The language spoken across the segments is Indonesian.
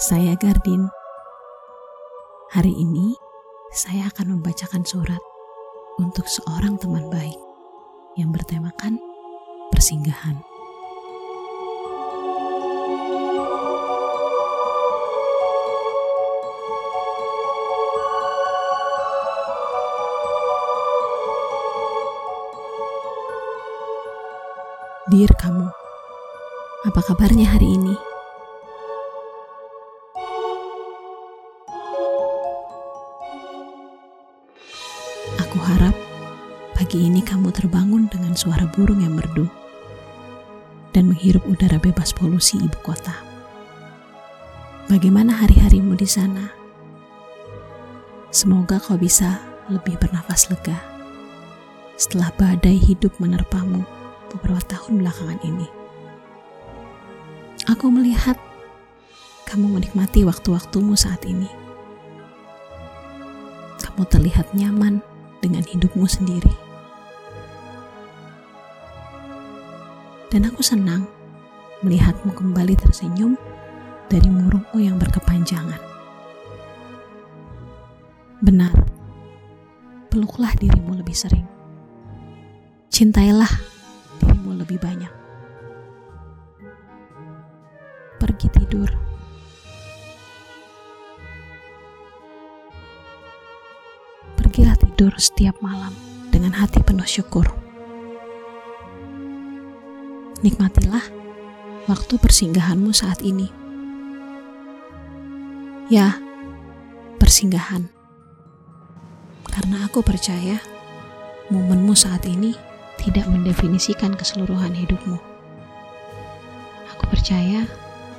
Saya Gardin. Hari ini saya akan membacakan surat untuk seorang teman baik yang bertemakan persinggahan. Dear kamu, apa kabarnya hari ini? Aku harap pagi ini kamu terbangun dengan suara burung yang merdu dan menghirup udara bebas polusi ibu kota. Bagaimana hari-harimu di sana? Semoga kau bisa lebih bernafas lega setelah badai hidup menerpamu beberapa tahun belakangan ini. Aku melihat kamu menikmati waktu-waktumu saat ini. Kamu terlihat nyaman dengan hidupmu sendiri. Dan aku senang melihatmu kembali tersenyum dari murungmu yang berkepanjangan. Benar, peluklah dirimu lebih sering. Cintailah dirimu lebih banyak. Pergi tidur. Pergilah tidur setiap malam dengan hati penuh syukur. Nikmatilah waktu persinggahanmu saat ini. Ya, persinggahan. Karena aku percaya momenmu saat ini tidak mendefinisikan keseluruhan hidupmu. Aku percaya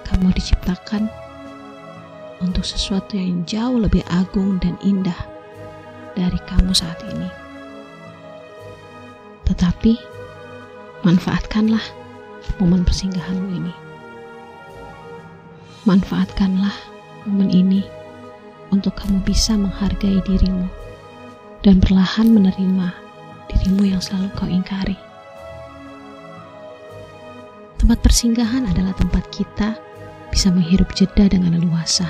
kamu diciptakan untuk sesuatu yang jauh lebih agung dan indah dari kamu saat ini. Tetapi, manfaatkanlah momen persinggahanmu ini. Manfaatkanlah momen ini untuk kamu bisa menghargai dirimu dan perlahan menerima dirimu yang selalu kau ingkari. Tempat persinggahan adalah tempat kita bisa menghirup jeda dengan leluasa,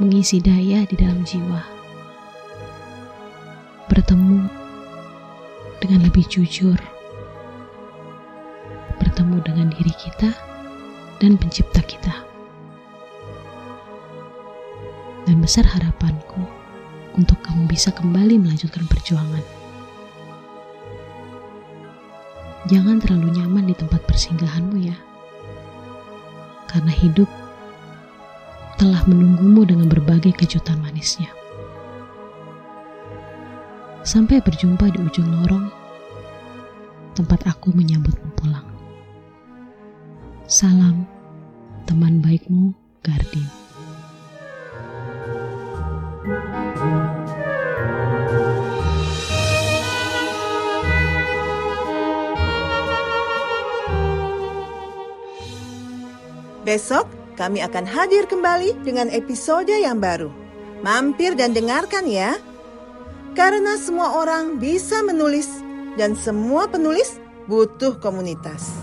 mengisi daya di dalam jiwa, bertemu dengan lebih jujur, bertemu dengan diri kita dan pencipta kita. Dan besar harapanku untuk kamu bisa kembali melanjutkan perjuangan. Jangan terlalu nyaman di tempat persinggahanmu ya. Karena hidup telah menunggumu dengan berbagai kejutan manisnya. Sampai berjumpa di ujung lorong tempat aku menyambutmu pulang. Salam teman baikmu, Gardin. Besok kami akan hadir kembali dengan episode yang baru. Mampir dan dengarkan ya. Karena semua orang bisa menulis dan semua penulis butuh komunitas.